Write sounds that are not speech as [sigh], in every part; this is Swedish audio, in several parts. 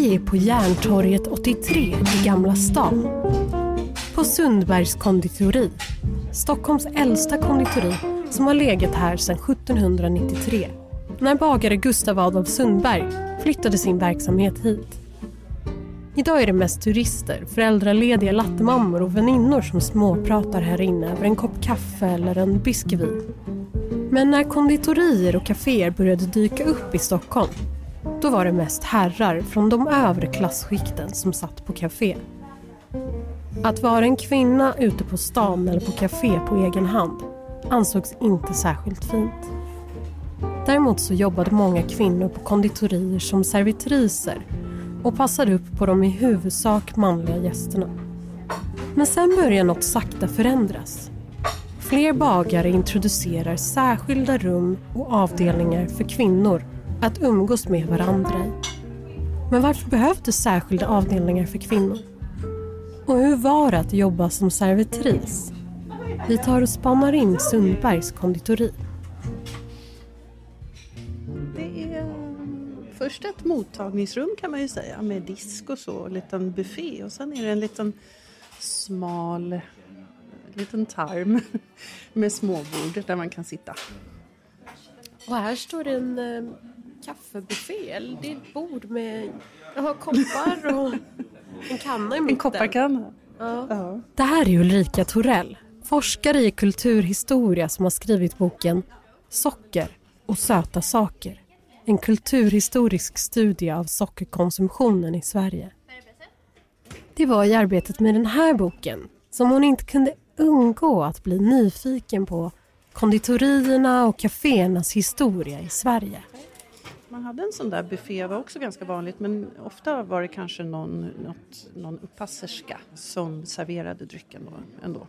Vi är på Järntorget 83 i Gamla stan. På Sundbergs konditori. Stockholms äldsta konditori som har legat här sedan 1793. När bagare Gustav Adolf Sundberg flyttade sin verksamhet hit. Idag är det mest turister, föräldralediga lattemammor och väninnor som småpratar här inne över en kopp kaffe eller en biskvi. Men när konditorier och kaféer började dyka upp i Stockholm då var det mest herrar från de övre klasskikten som satt på kafé. Att vara en kvinna ute på stan eller på kafé på egen hand ansågs inte särskilt fint. Däremot så jobbade många kvinnor på konditorier som servitriser och passade upp på de i huvudsak manliga gästerna. Men sen börjar något sakta förändras. Fler bagare introducerar särskilda rum och avdelningar för kvinnor att umgås med varandra i. Men varför behövdes särskilda avdelningar för kvinnor? Och hur var det att jobba som servitris? Vi tar och spannar in Sundbergs konditori. Det är först ett mottagningsrum kan man ju säga med disk och så, en liten buffé och sen är det en liten smal liten tarm [laughs] med småbord där man kan sitta. Och här står det en eh, kaffebuffé, eller det är ett bord med ja, koppar och en kanna i mitten. En kopparkanna. Ja. Ja. Det här är Ulrika Torell, forskare i kulturhistoria som har skrivit boken Socker och söta saker. En kulturhistorisk studie av sockerkonsumtionen i Sverige. Det var i arbetet med den här boken som hon inte kunde undgå att bli nyfiken på konditorierna och kaféernas historia i Sverige. Man hade en sån där buffé, var också ganska vanligt men ofta var det kanske någon, något, någon uppasserska som serverade drycken då, ändå.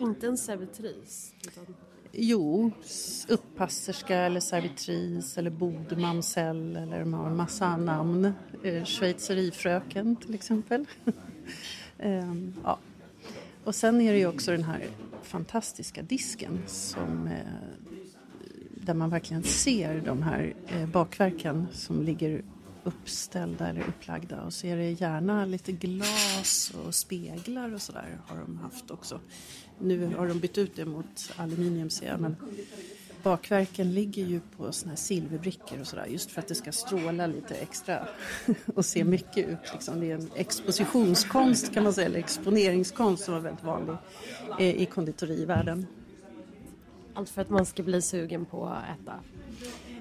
Inte en servitris? Utan... Jo, uppasserska eller servitris eller bodmamsell eller de har en massa namn. Eh, schweizerifröken till exempel. [laughs] ehm, ja. Och sen är det ju också den här fantastiska disken som eh, där man verkligen ser de här eh, bakverken som ligger uppställda eller upplagda och så är det gärna lite glas och speglar och sådär har de haft också. Nu har de bytt ut det mot aluminium ser jag men bakverken ligger ju på såna här silverbrickor och sådär just för att det ska stråla lite extra [laughs] och se mycket ut. Liksom. Det är en expositionskonst kan man säga, eller exponeringskonst som var väldigt vanlig eh, i konditorivärlden. Allt för att man ska bli sugen på att äta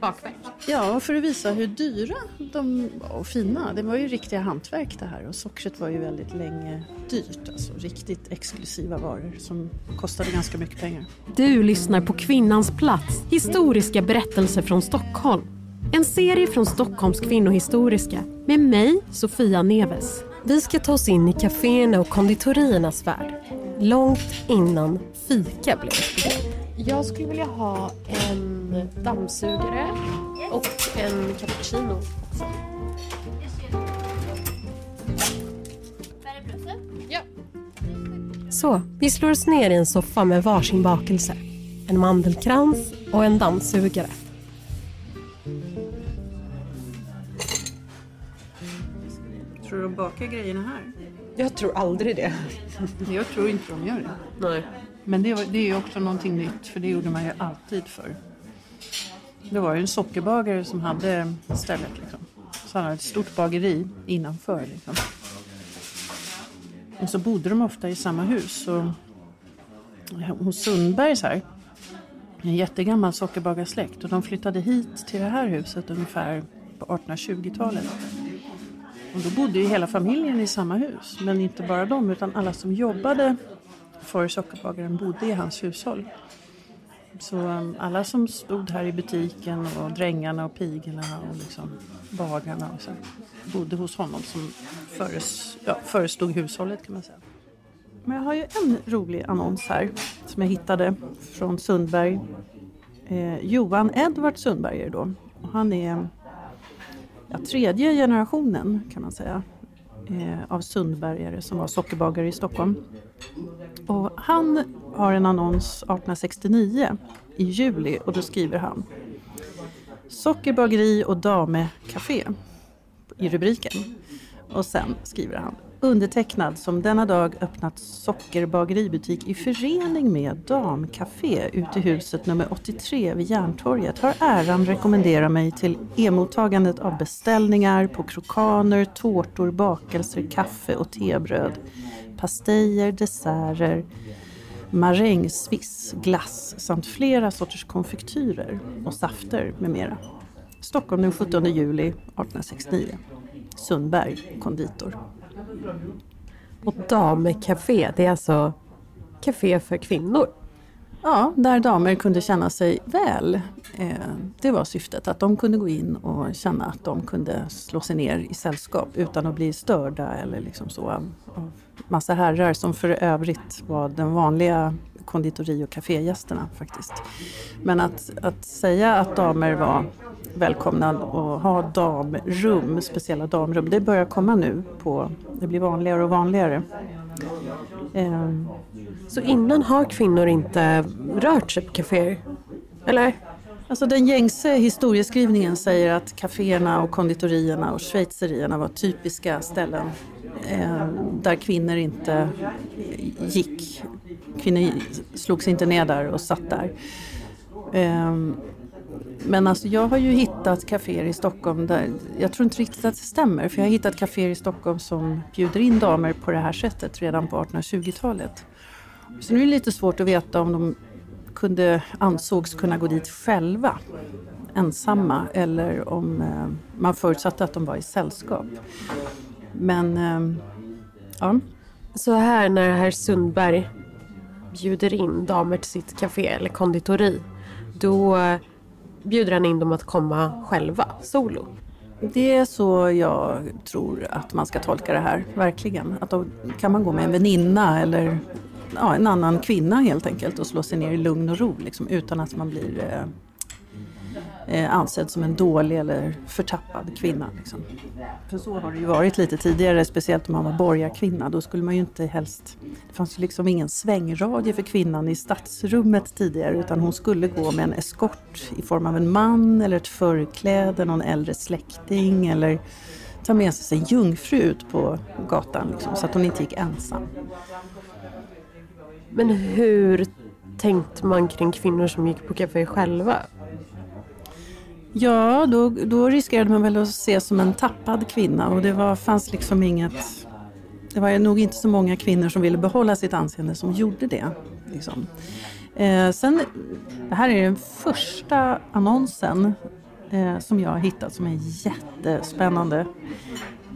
bakverk? Ja, för att visa hur dyra de var och fina. Det var ju riktiga hantverk det här och sockret var ju väldigt länge dyrt. Alltså riktigt exklusiva varor som kostade ganska mycket pengar. Du lyssnar på Kvinnans plats, historiska berättelser från Stockholm. En serie från Stockholms kvinnohistoriska med mig, Sofia Neves. Vi ska ta oss in i kaféerna och konditoriernas värld. Långt innan fika blev ett begrepp. Jag skulle vilja ha en dammsugare och en cappuccino också. Ja. Så, vi slår oss ner i en soffa med varsin bakelse. En mandelkrans och en dammsugare. Tror du de bakar grejerna här? Jag tror aldrig det. Jag tror inte de gör det. Nej. Men det, det är ju också någonting nytt för det gjorde man ju alltid förr. Det var ju en sockerbagare som hade stället liksom. Så han hade ett stort bageri innanför liksom. Och så bodde de ofta i samma hus. Och hos Sundbergs här, en jättegammal sockerbagarsläkt och de flyttade hit till det här huset ungefär på 1820-talet. Och då bodde ju hela familjen i samma hus, men inte bara de utan alla som jobbade för sockerbagaren bodde i hans hushåll. Så um, alla som stod här i butiken och drängarna och pigorna och liksom bagarna och så bodde hos honom som föres, ja, förestod hushållet kan man säga. Men jag har ju en rolig annons här som jag hittade från Sundberg. Eh, Johan Edvard Sundberg är det då. Och han är tredje generationen kan man säga eh, av Sundbergare som var sockerbagare i Stockholm. Och han har en annons 1869 i juli och då skriver han Sockerbageri och damecafé i rubriken. Och sen skriver han Undertecknad som denna dag öppnat sockerbageributik i förening med Damcafé ute i huset nummer 83 vid Järntorget har äran rekommendera mig till emottagandet av beställningar på krokaner, tårtor, bakelser, kaffe och tebröd, pastejer, desserter, marängsviss, glass samt flera sorters konfektyrer och safter med mera. Stockholm den 17 juli 1869. Sundberg, konditor. Och damcafé, det är alltså café för kvinnor? Ja, där damer kunde känna sig väl. Eh, det var syftet, att de kunde gå in och känna att de kunde slå sig ner i sällskap utan att bli störda eller liksom så av massa herrar som för övrigt var den vanliga konditori och kafégästerna faktiskt. Men att, att säga att damer var välkomna att ha damrum, speciella damrum, det börjar komma nu. På, det blir vanligare och vanligare. Um. Så innan har kvinnor inte rört sig på kaféer? Eller? Alltså den gängse historieskrivningen säger att kaféerna och konditorierna och schweizerierna var typiska ställen eh, där kvinnor inte gick. Kvinnor slogs inte ner där och satt där. Ehm, men alltså jag har ju hittat kaféer i Stockholm där, jag tror inte riktigt att det stämmer, för jag har hittat kaféer i Stockholm som bjuder in damer på det här sättet redan på 1820-talet. Så nu är det lite svårt att veta om de kunde, ansågs kunna gå dit själva, ensamma, eller om eh, man förutsatte att de var i sällskap. Men, ehm, ja. Så här när herr Sundberg bjuder in damer till sitt café eller konditori, då eh, bjuder han in dem att komma själva, solo. Det är så jag tror att man ska tolka det här, verkligen. Att då kan man gå med en väninna eller ja, en annan kvinna helt enkelt och slå sig ner i lugn och ro liksom, utan att man blir eh, eh, ansedd som en dålig eller förtappad kvinna. Liksom. För så har det ju varit lite tidigare, speciellt om man var borgarkvinna. Då skulle man ju inte helst... Det fanns ju liksom ingen svängradie för kvinnan i stadsrummet tidigare utan hon skulle gå med en eskort i form av en man eller ett förkläde, någon äldre släkting eller ta med sig sin jungfru ut på gatan liksom, så att hon inte gick ensam. Men hur tänkte man kring kvinnor som gick på café själva? Ja, då, då riskerade man väl att ses som en tappad kvinna och det var, fanns liksom inget... Det var nog inte så många kvinnor som ville behålla sitt anseende som gjorde det. Liksom. Eh, sen, det här är den första annonsen eh, som jag har hittat som är jättespännande.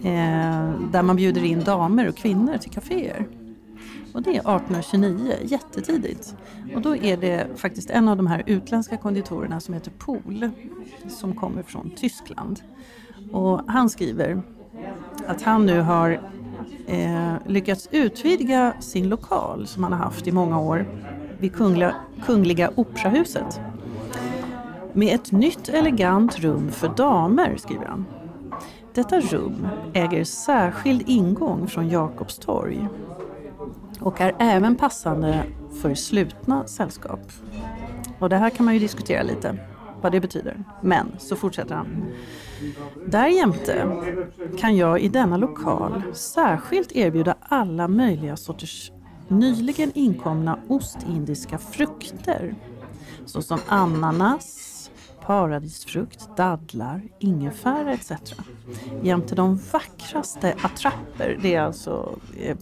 Eh, där man bjuder in damer och kvinnor till kaféer. Och det är 1829, jättetidigt. Och då är det faktiskt en av de här utländska konditorerna som heter Pohl som kommer från Tyskland. Och han skriver att han nu har eh, lyckats utvidga sin lokal som han har haft i många år vid Kungliga, Kungliga Operahuset med ett nytt elegant rum för damer, skriver han. Detta rum äger särskild ingång från Jakobstorg och är även passande för slutna sällskap. Och det här kan man ju diskutera lite, vad det betyder. Men så fortsätter han. Därjämte kan jag i denna lokal särskilt erbjuda alla möjliga sorters nyligen inkomna ostindiska frukter såsom ananas, paradisfrukt, dadlar, ingefära etc. Jämte de vackraste attrapper, det är alltså eh,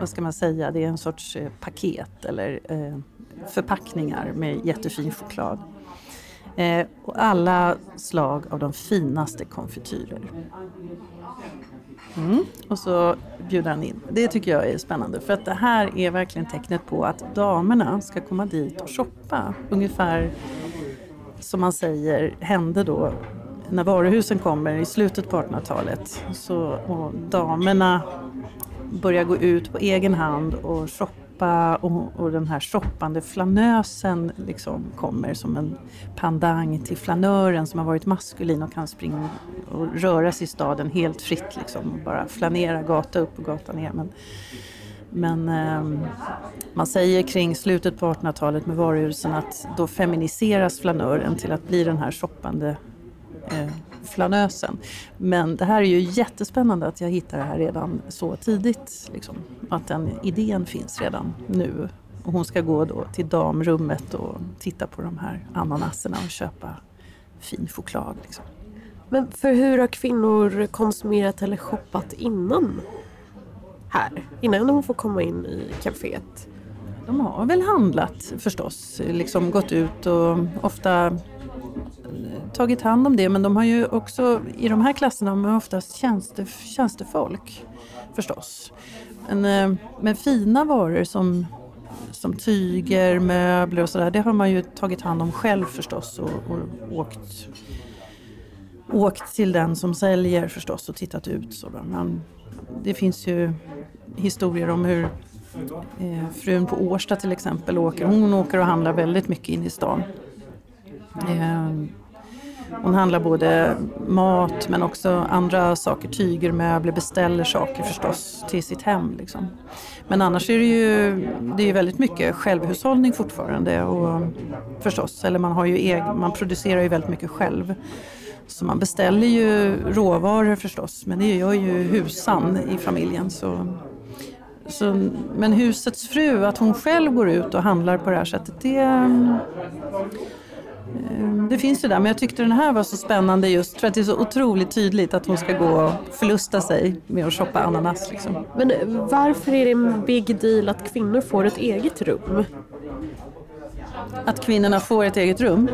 vad ska man säga, det är en sorts eh, paket eller eh, förpackningar med jättefin choklad. Eh, och alla slag av de finaste konfityrer. Mm. Och så bjuder han in. Det tycker jag är spännande för att det här är verkligen tecknet på att damerna ska komma dit och shoppa. Ungefär som man säger hände då när varuhusen kommer i slutet på 1800-talet. Så, och damerna börja gå ut på egen hand och shoppa och, och den här shoppande flanösen liksom kommer som en pandang till flanören som har varit maskulin och kan springa och röra sig i staden helt fritt liksom. Bara flanera gata upp och gata ner. Men, men eh, man säger kring slutet på 1800-talet med varuhusen att då feminiseras flanören till att bli den här shoppande eh, flanösen. Men det här är ju jättespännande att jag hittar det här redan så tidigt. Liksom. Att den idén finns redan nu. Och hon ska gå då till damrummet och titta på de här ananaserna och köpa fin choklad. Liksom. Men för hur har kvinnor konsumerat eller shoppat innan? Här, innan de får komma in i kaféet? De har väl handlat förstås, liksom gått ut och ofta tagit hand om det men de har ju också i de här klasserna de är oftast tjänste, tjänstefolk förstås. Men, eh, men fina varor som, som tyger, möbler och sådär det har man ju tagit hand om själv förstås och, och åkt, åkt till den som säljer förstås och tittat ut. Så men det finns ju historier om hur eh, frun på Årsta till exempel åker. Hon åker och handlar väldigt mycket in i stan. Ehm, hon handlar både mat men också andra saker, tyger, möbler, beställer saker förstås till sitt hem. Liksom. Men annars är det ju det är väldigt mycket självhushållning fortfarande och förstås, eller man, har ju egen, man producerar ju väldigt mycket själv. Så man beställer ju råvaror förstås, men det gör ju husan i familjen. Så, så, men husets fru, att hon själv går ut och handlar på det här sättet, det det finns ju där, men jag tyckte den här var så spännande just för att det är så otroligt tydligt att hon ska gå och förlusta sig med att shoppa ananas. Liksom. Men varför är det en big deal att kvinnor får ett eget rum? Att kvinnorna får ett eget rum?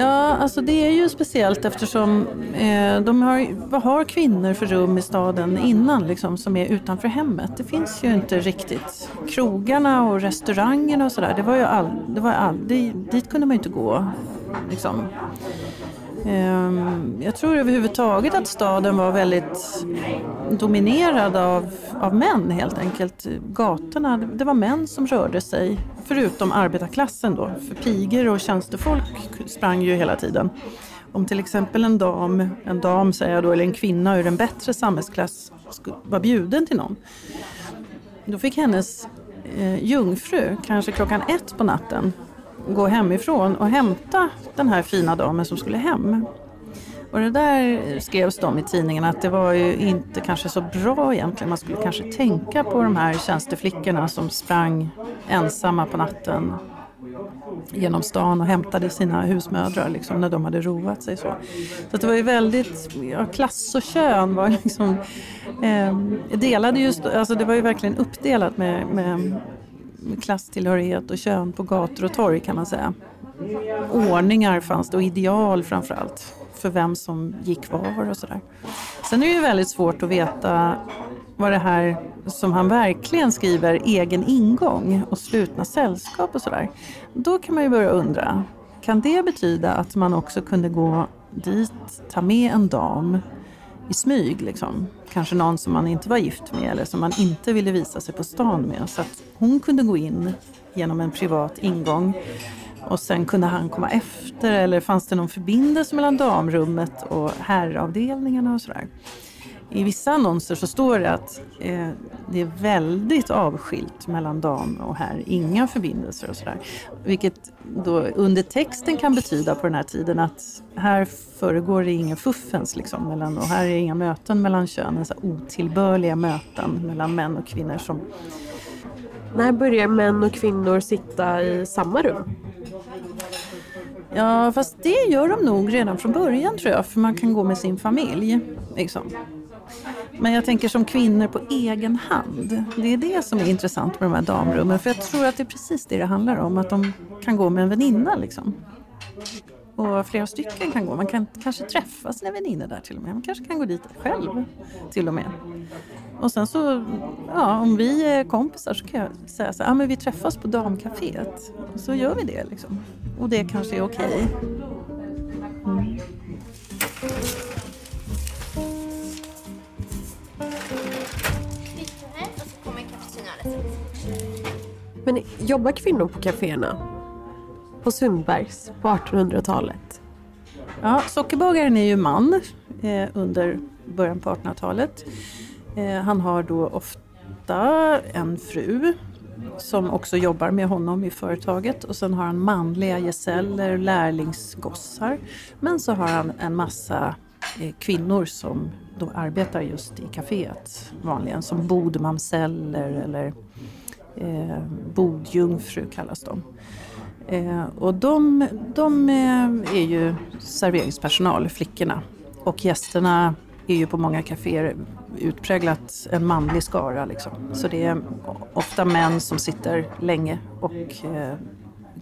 Ja, alltså det är ju speciellt eftersom eh, de har, vad har kvinnor för rum i staden innan liksom, som är utanför hemmet? Det finns ju inte riktigt. Krogarna och restaurangerna och sådär, det var ju all, det var all, det, dit kunde man ju inte gå. Liksom. Ehm, jag tror överhuvudtaget att staden var väldigt dominerad av, av män helt enkelt. Gatorna, det var män som rörde sig, förutom arbetarklassen då. För pigor och tjänstefolk sprang ju hela tiden. Om till exempel en dam, en dam säger jag då, eller en kvinna ur en bättre samhällsklass var bjuden till någon. Då fick hennes eh, jungfru, kanske klockan ett på natten, gå hemifrån och hämta den här fina damen som skulle hem. Och det där skrevs de i tidningen att det var ju inte kanske så bra egentligen. Man skulle kanske tänka på de här tjänsteflickorna som sprang ensamma på natten genom stan och hämtade sina husmödrar liksom, när de hade roat sig. Så, så det var ju väldigt, ja, klass och kön var liksom, eh, delade just, alltså det var ju verkligen uppdelat med, med klasstillhörighet och kön på gator och torg kan man säga. Ordningar fanns det och ideal framförallt för vem som gick var och sådär. Sen är det ju väldigt svårt att veta vad det här som han verkligen skriver, egen ingång och slutna sällskap och sådär. Då kan man ju börja undra, kan det betyda att man också kunde gå dit, ta med en dam i smyg. Liksom. Kanske någon som man inte var gift med eller som man inte ville visa sig på stan med. Så att hon kunde gå in genom en privat ingång och sen kunde han komma efter eller fanns det någon förbindelse mellan damrummet och herravdelningarna och sådär. I vissa annonser så står det att eh, det är väldigt avskilt mellan dam och herr, inga förbindelser och sådär. Vilket då under texten kan betyda på den här tiden att här föregår det ingen fuffens liksom, mellan, och här är inga möten mellan könen, så otillbörliga möten mellan män och kvinnor. Som... När börjar män och kvinnor sitta i samma rum? Ja, fast det gör de nog redan från början tror jag, för man kan gå med sin familj. Liksom. Men jag tänker som kvinnor på egen hand. Det är det som är intressant med de här damrummen. För jag tror att det är precis det det handlar om. Att de kan gå med en väninna liksom. Och flera stycken kan gå. Man kan kanske träffa sina väninnor där till och med. Man kanske kan gå dit själv till och med. Och sen så, ja om vi är kompisar så kan jag säga så här, ah, men vi träffas på damcaféet. Så gör vi det liksom. Och det kanske är okej. Okay. Mm. Men jobbar kvinnor på kaféerna? På Sundbergs på 1800-talet? Ja, sockerbagaren är ju man eh, under början på 1800-talet. Eh, han har då ofta en fru som också jobbar med honom i företaget och sen har han manliga gesäller, lärlingsgossar. Men så har han en massa eh, kvinnor som då arbetar just i kaféet vanligen som bodmamseller eller eh, bodjungfru kallas de. Eh, och de, de eh, är ju serveringspersonal, flickorna. Och gästerna är ju på många kaféer utpräglat en manlig skara. Liksom. Så det är ofta män som sitter länge och eh,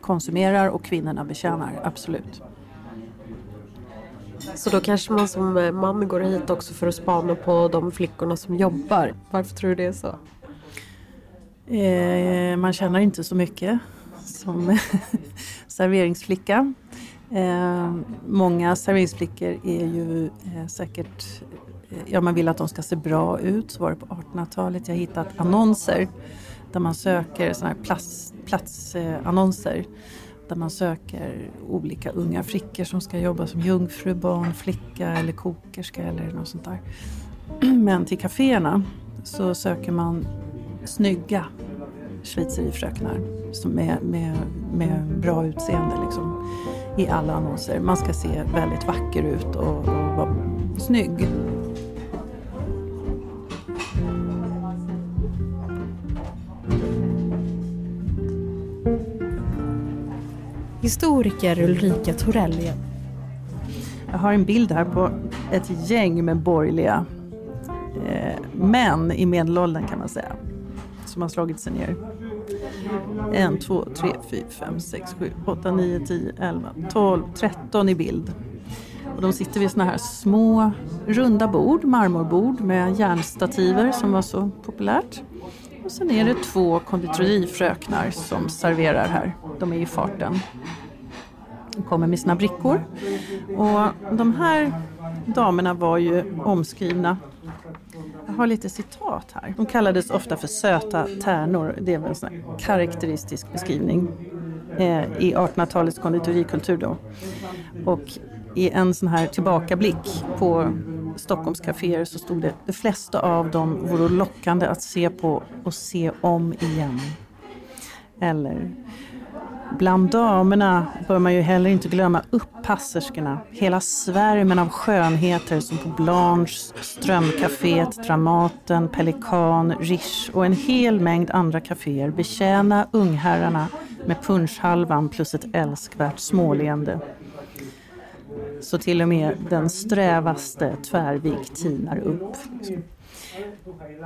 konsumerar och kvinnorna betjänar, absolut. Så då kanske man som eh, man går hit också för att spana på de flickorna som jobbar. Varför tror du det är så? Eh, man tjänar inte så mycket som [laughs] serveringsflicka. Eh, många serveringsflickor är ju eh, säkert, eh, ja man vill att de ska se bra ut, så var det på 1800-talet. Jag har hittat annonser där man söker såna här plats, platsannonser där man söker olika unga flickor som ska jobba som jungfru, barn, flicka eller kokerska eller något sånt där. [clears throat] Men till kaféerna så söker man snygga schweizerifröknar med, med, med bra utseende liksom, i alla annonser. Man ska se väldigt vacker ut och, och vara snygg. Historiker Ulrika Torell. Jag har en bild här på ett gäng med borgerliga eh, män i medelåldern kan man säga. Som har slagit sig ner. En, två, tre, fyra, fem, sex, sju, åtta, nio, tio, elva, tolv, tretton i bild. Och de sitter vid såna här små runda bord, marmorbord med järnstativer som var så populärt. Och sen är det två konditorifröknar som serverar här. De är i farten. De kommer med sina brickor. Och de här damerna var ju omskrivna jag har lite citat här. De kallades ofta för söta tärnor. Det är väl en sån karaktäristisk beskrivning eh, i 1800-talets konditorikultur då. Och i en sån här tillbakablick på Stockholms kaféer så stod det de flesta av dem vore lockande att se på och se om igen. Eller Bland damerna bör man ju heller inte glömma upppasserskorna. Hela svärmen av skönheter som på Blanche, Strömcaféet, Dramaten, Pelikan, Riche och en hel mängd andra kaféer betjäna ungherrarna med punschhalvan plus ett älskvärt småleende. Så till och med den strävaste tvärvik tinar upp.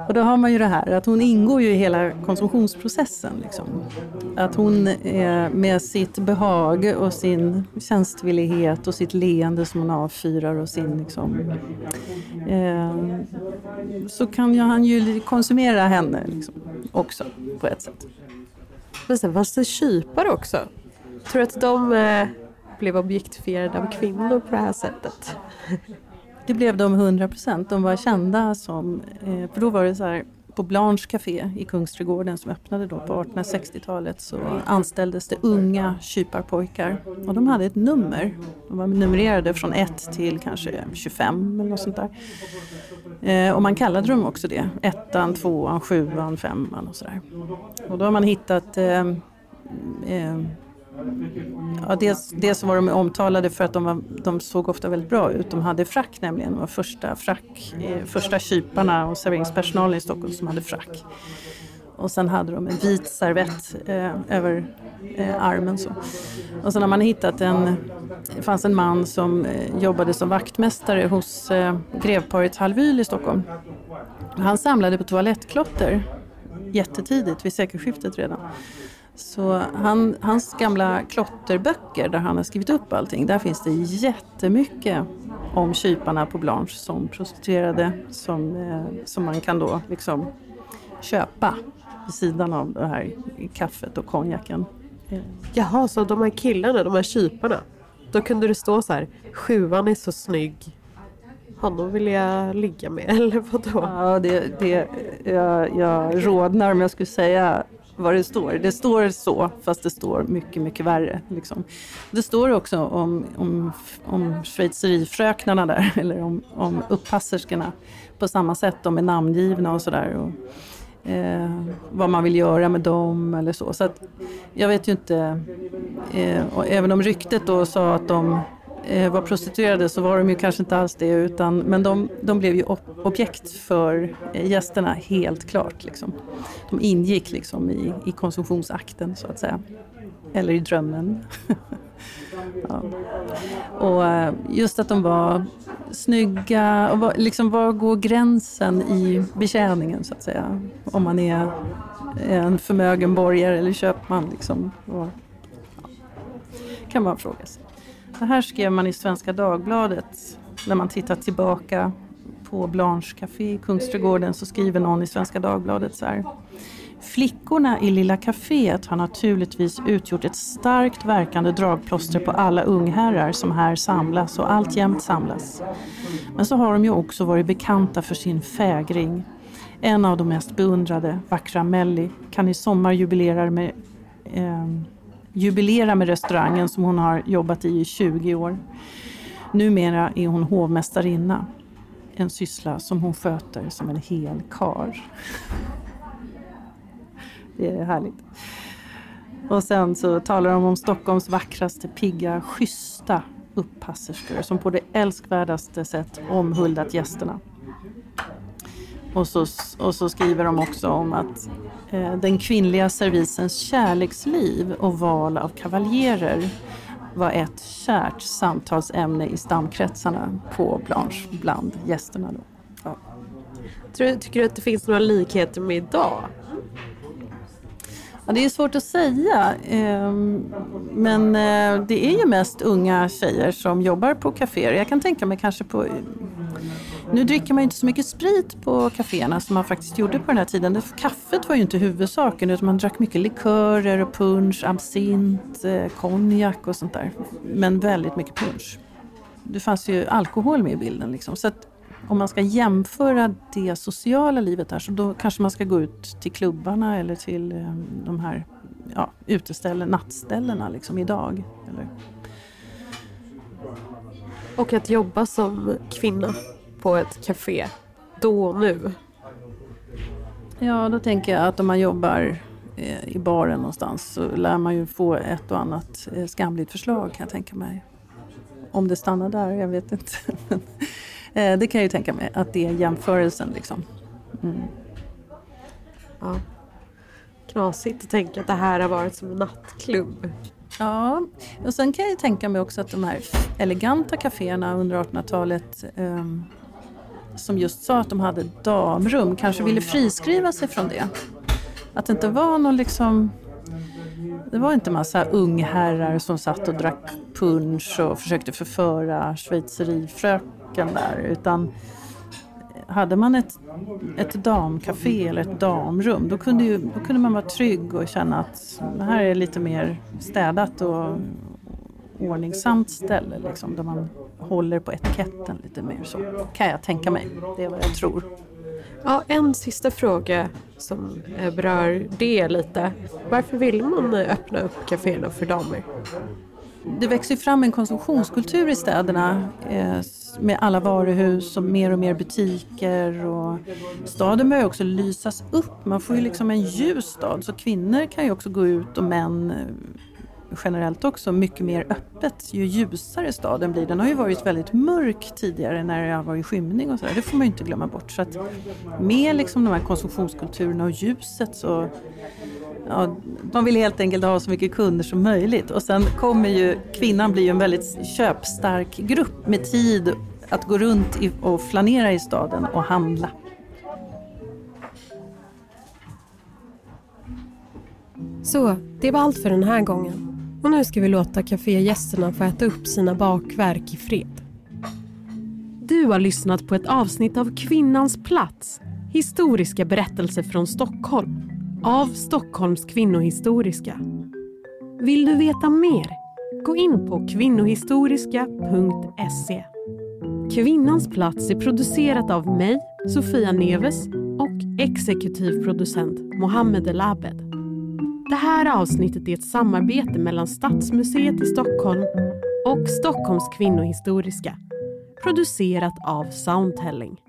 Och då har man ju det här att hon ingår ju i hela konsumtionsprocessen. Liksom. Att hon med sitt behag och sin tjänstvillighet och sitt leende som hon avfyrar och sin liksom, eh, så kan ju han ju konsumera henne liksom, också på ett sätt. Men sen fanns det kypare också. Tror du att de eh, blev objektifierade av kvinnor på det här sättet? Det blev de 100 procent. De var kända som, eh, för då var det så här på Blanche Café i Kungsträdgården som öppnade då på 1860-talet så anställdes det unga kyparpojkar och de hade ett nummer. De var numrerade från 1 till kanske 25 eller något sånt där. Eh, och man kallade dem också det. Ettan, tvåan, sjuan, femman och sådär. Och då har man hittat eh, eh, Ja, dels, dels var de omtalade för att de, var, de såg ofta väldigt bra ut. De hade frack nämligen. De var första, frack, eh, första kyparna och serveringspersonalen i Stockholm som hade frack. Och sen hade de en vit servett eh, över eh, armen. Så. Och sen har man hittat en, det fanns en man som eh, jobbade som vaktmästare hos eh, grevparet Halvyl i Stockholm. Han samlade på toalettklotter jättetidigt, vid sekelskiftet redan. Så han, hans gamla klotterböcker där han har skrivit upp allting, där finns det jättemycket om kyparna på Blanche som prostituerade som, eh, som man kan då liksom köpa vid sidan av det här kaffet och konjaken. Jaha, så de här killarna, de här kyparna, då kunde det stå så här, sjuan är så snygg, honom vill jag ligga med [laughs] eller vadå? Ja, det, det, jag, jag rodnar om jag skulle säga vad det står. Det står så, fast det står mycket, mycket värre. Liksom. Det står också om, om, om schweizerifröknarna där, [laughs] eller om, om upppasserskorna på samma sätt. De är namngivna och sådär. Eh, vad man vill göra med dem eller så. Så att, jag vet ju inte. Eh, och även om ryktet då sa att de Eh, var prostituerade så var de ju kanske inte alls det utan, men de, de blev ju objekt för eh, gästerna helt klart. Liksom. De ingick liksom i, i konsumtionsakten så att säga. Eller i drömmen. [laughs] ja. Och eh, just att de var snygga och var, liksom var går gränsen i betjäningen så att säga. Om man är en förmögen borgare eller köpman liksom. Och, ja. kan man fråga sig. Det här skrev man i Svenska Dagbladet när man tittar tillbaka på Blanche Café i Kungsträdgården så skriver någon i Svenska Dagbladet så här. Flickorna i Lilla Caféet har naturligtvis utgjort ett starkt verkande dragplåster på alla ungherrar som här samlas och alltjämt samlas. Men så har de ju också varit bekanta för sin fägring. En av de mest beundrade, vackra Melli, kan i sommar jubilera med eh, jubilera med restaurangen som hon har jobbat i i 20 år. Numera är hon hovmästarinna. En syssla som hon sköter som en hel kar. Det är härligt. Och sen så talar de om Stockholms vackraste, pigga, schyssta upppasserskor som på det älskvärdaste sätt omhuldat gästerna. Och så, och så skriver de också om att eh, den kvinnliga servisens kärleksliv och val av kavaljerer var ett kärt samtalsämne i stamkretsarna på Blanche bland gästerna. Då. Ja. Tror, tycker du att det finns några likheter med idag? Ja, det är svårt att säga. Ehm, men eh, det är ju mest unga tjejer som jobbar på kaféer. Jag kan tänka mig kanske på nu dricker man ju inte så mycket sprit på kaféerna som man faktiskt gjorde på den här tiden. Kaffet var ju inte huvudsaken utan man drack mycket likörer och punsch, absint, eh, konjak och sånt där. Men väldigt mycket punsch. Det fanns ju alkohol med i bilden. Liksom. Så att om man ska jämföra det sociala livet här så då kanske man ska gå ut till klubbarna eller till eh, de här ja, uteställen, nattställena liksom idag. Eller? Och att jobba som kvinna på ett café då och nu? Ja, då tänker jag att om man jobbar eh, i baren någonstans så lär man ju få ett och annat eh, skamligt förslag kan jag tänka mig. Om det stannar där, jag vet inte. [laughs] Eh, det kan jag ju tänka mig att det är jämförelsen liksom. Mm. Ja. Knasigt att tänka att det här har varit som en nattklubb. Ja, och sen kan jag tänka mig också att de här eleganta kaféerna under 1800-talet um, som just sa att de hade damrum kanske ville friskriva sig från det. Att det inte var någon liksom det var inte massa ungherrar som satt och drack punch och försökte förföra schweizerifröken där utan hade man ett, ett damcafé eller ett damrum då kunde, ju, då kunde man vara trygg och känna att det här är lite mer städat och ordningsamt ställe liksom, där man håller på etiketten lite mer så. Kan jag tänka mig. Det är vad jag tror. Ja, en sista fråga som eh, berör det lite. Varför vill man eh, öppna upp kaféerna för damer? Det växer fram en konsumtionskultur i städerna eh, med alla varuhus och mer och mer butiker. Och staden börjar också lysas upp. Man får ju liksom en ljus stad så kvinnor kan ju också gå ut och män eh, generellt också mycket mer öppet ju ljusare staden blir. Den har ju varit väldigt mörk tidigare när det har varit skymning och sådär. Det får man ju inte glömma bort. Så att med liksom de här konsumtionskulturerna och ljuset så Ja, de vill helt enkelt ha så mycket kunder som möjligt och sen kommer ju kvinnan bli en väldigt köpstark grupp med tid att gå runt och flanera i staden och handla. Så, det var allt för den här gången. Och nu ska vi låta kafégästerna få äta upp sina bakverk i fred. Du har lyssnat på ett avsnitt av Kvinnans plats. Historiska berättelser från Stockholm. Av Stockholms kvinnohistoriska. Vill du veta mer? Gå in på kvinnohistoriska.se. Kvinnans plats är producerat av mig, Sofia Neves och exekutiv producent Mohammed El Abed. Det här avsnittet är ett samarbete mellan Stadsmuseet i Stockholm och Stockholms kvinnohistoriska. Producerat av Soundtelling.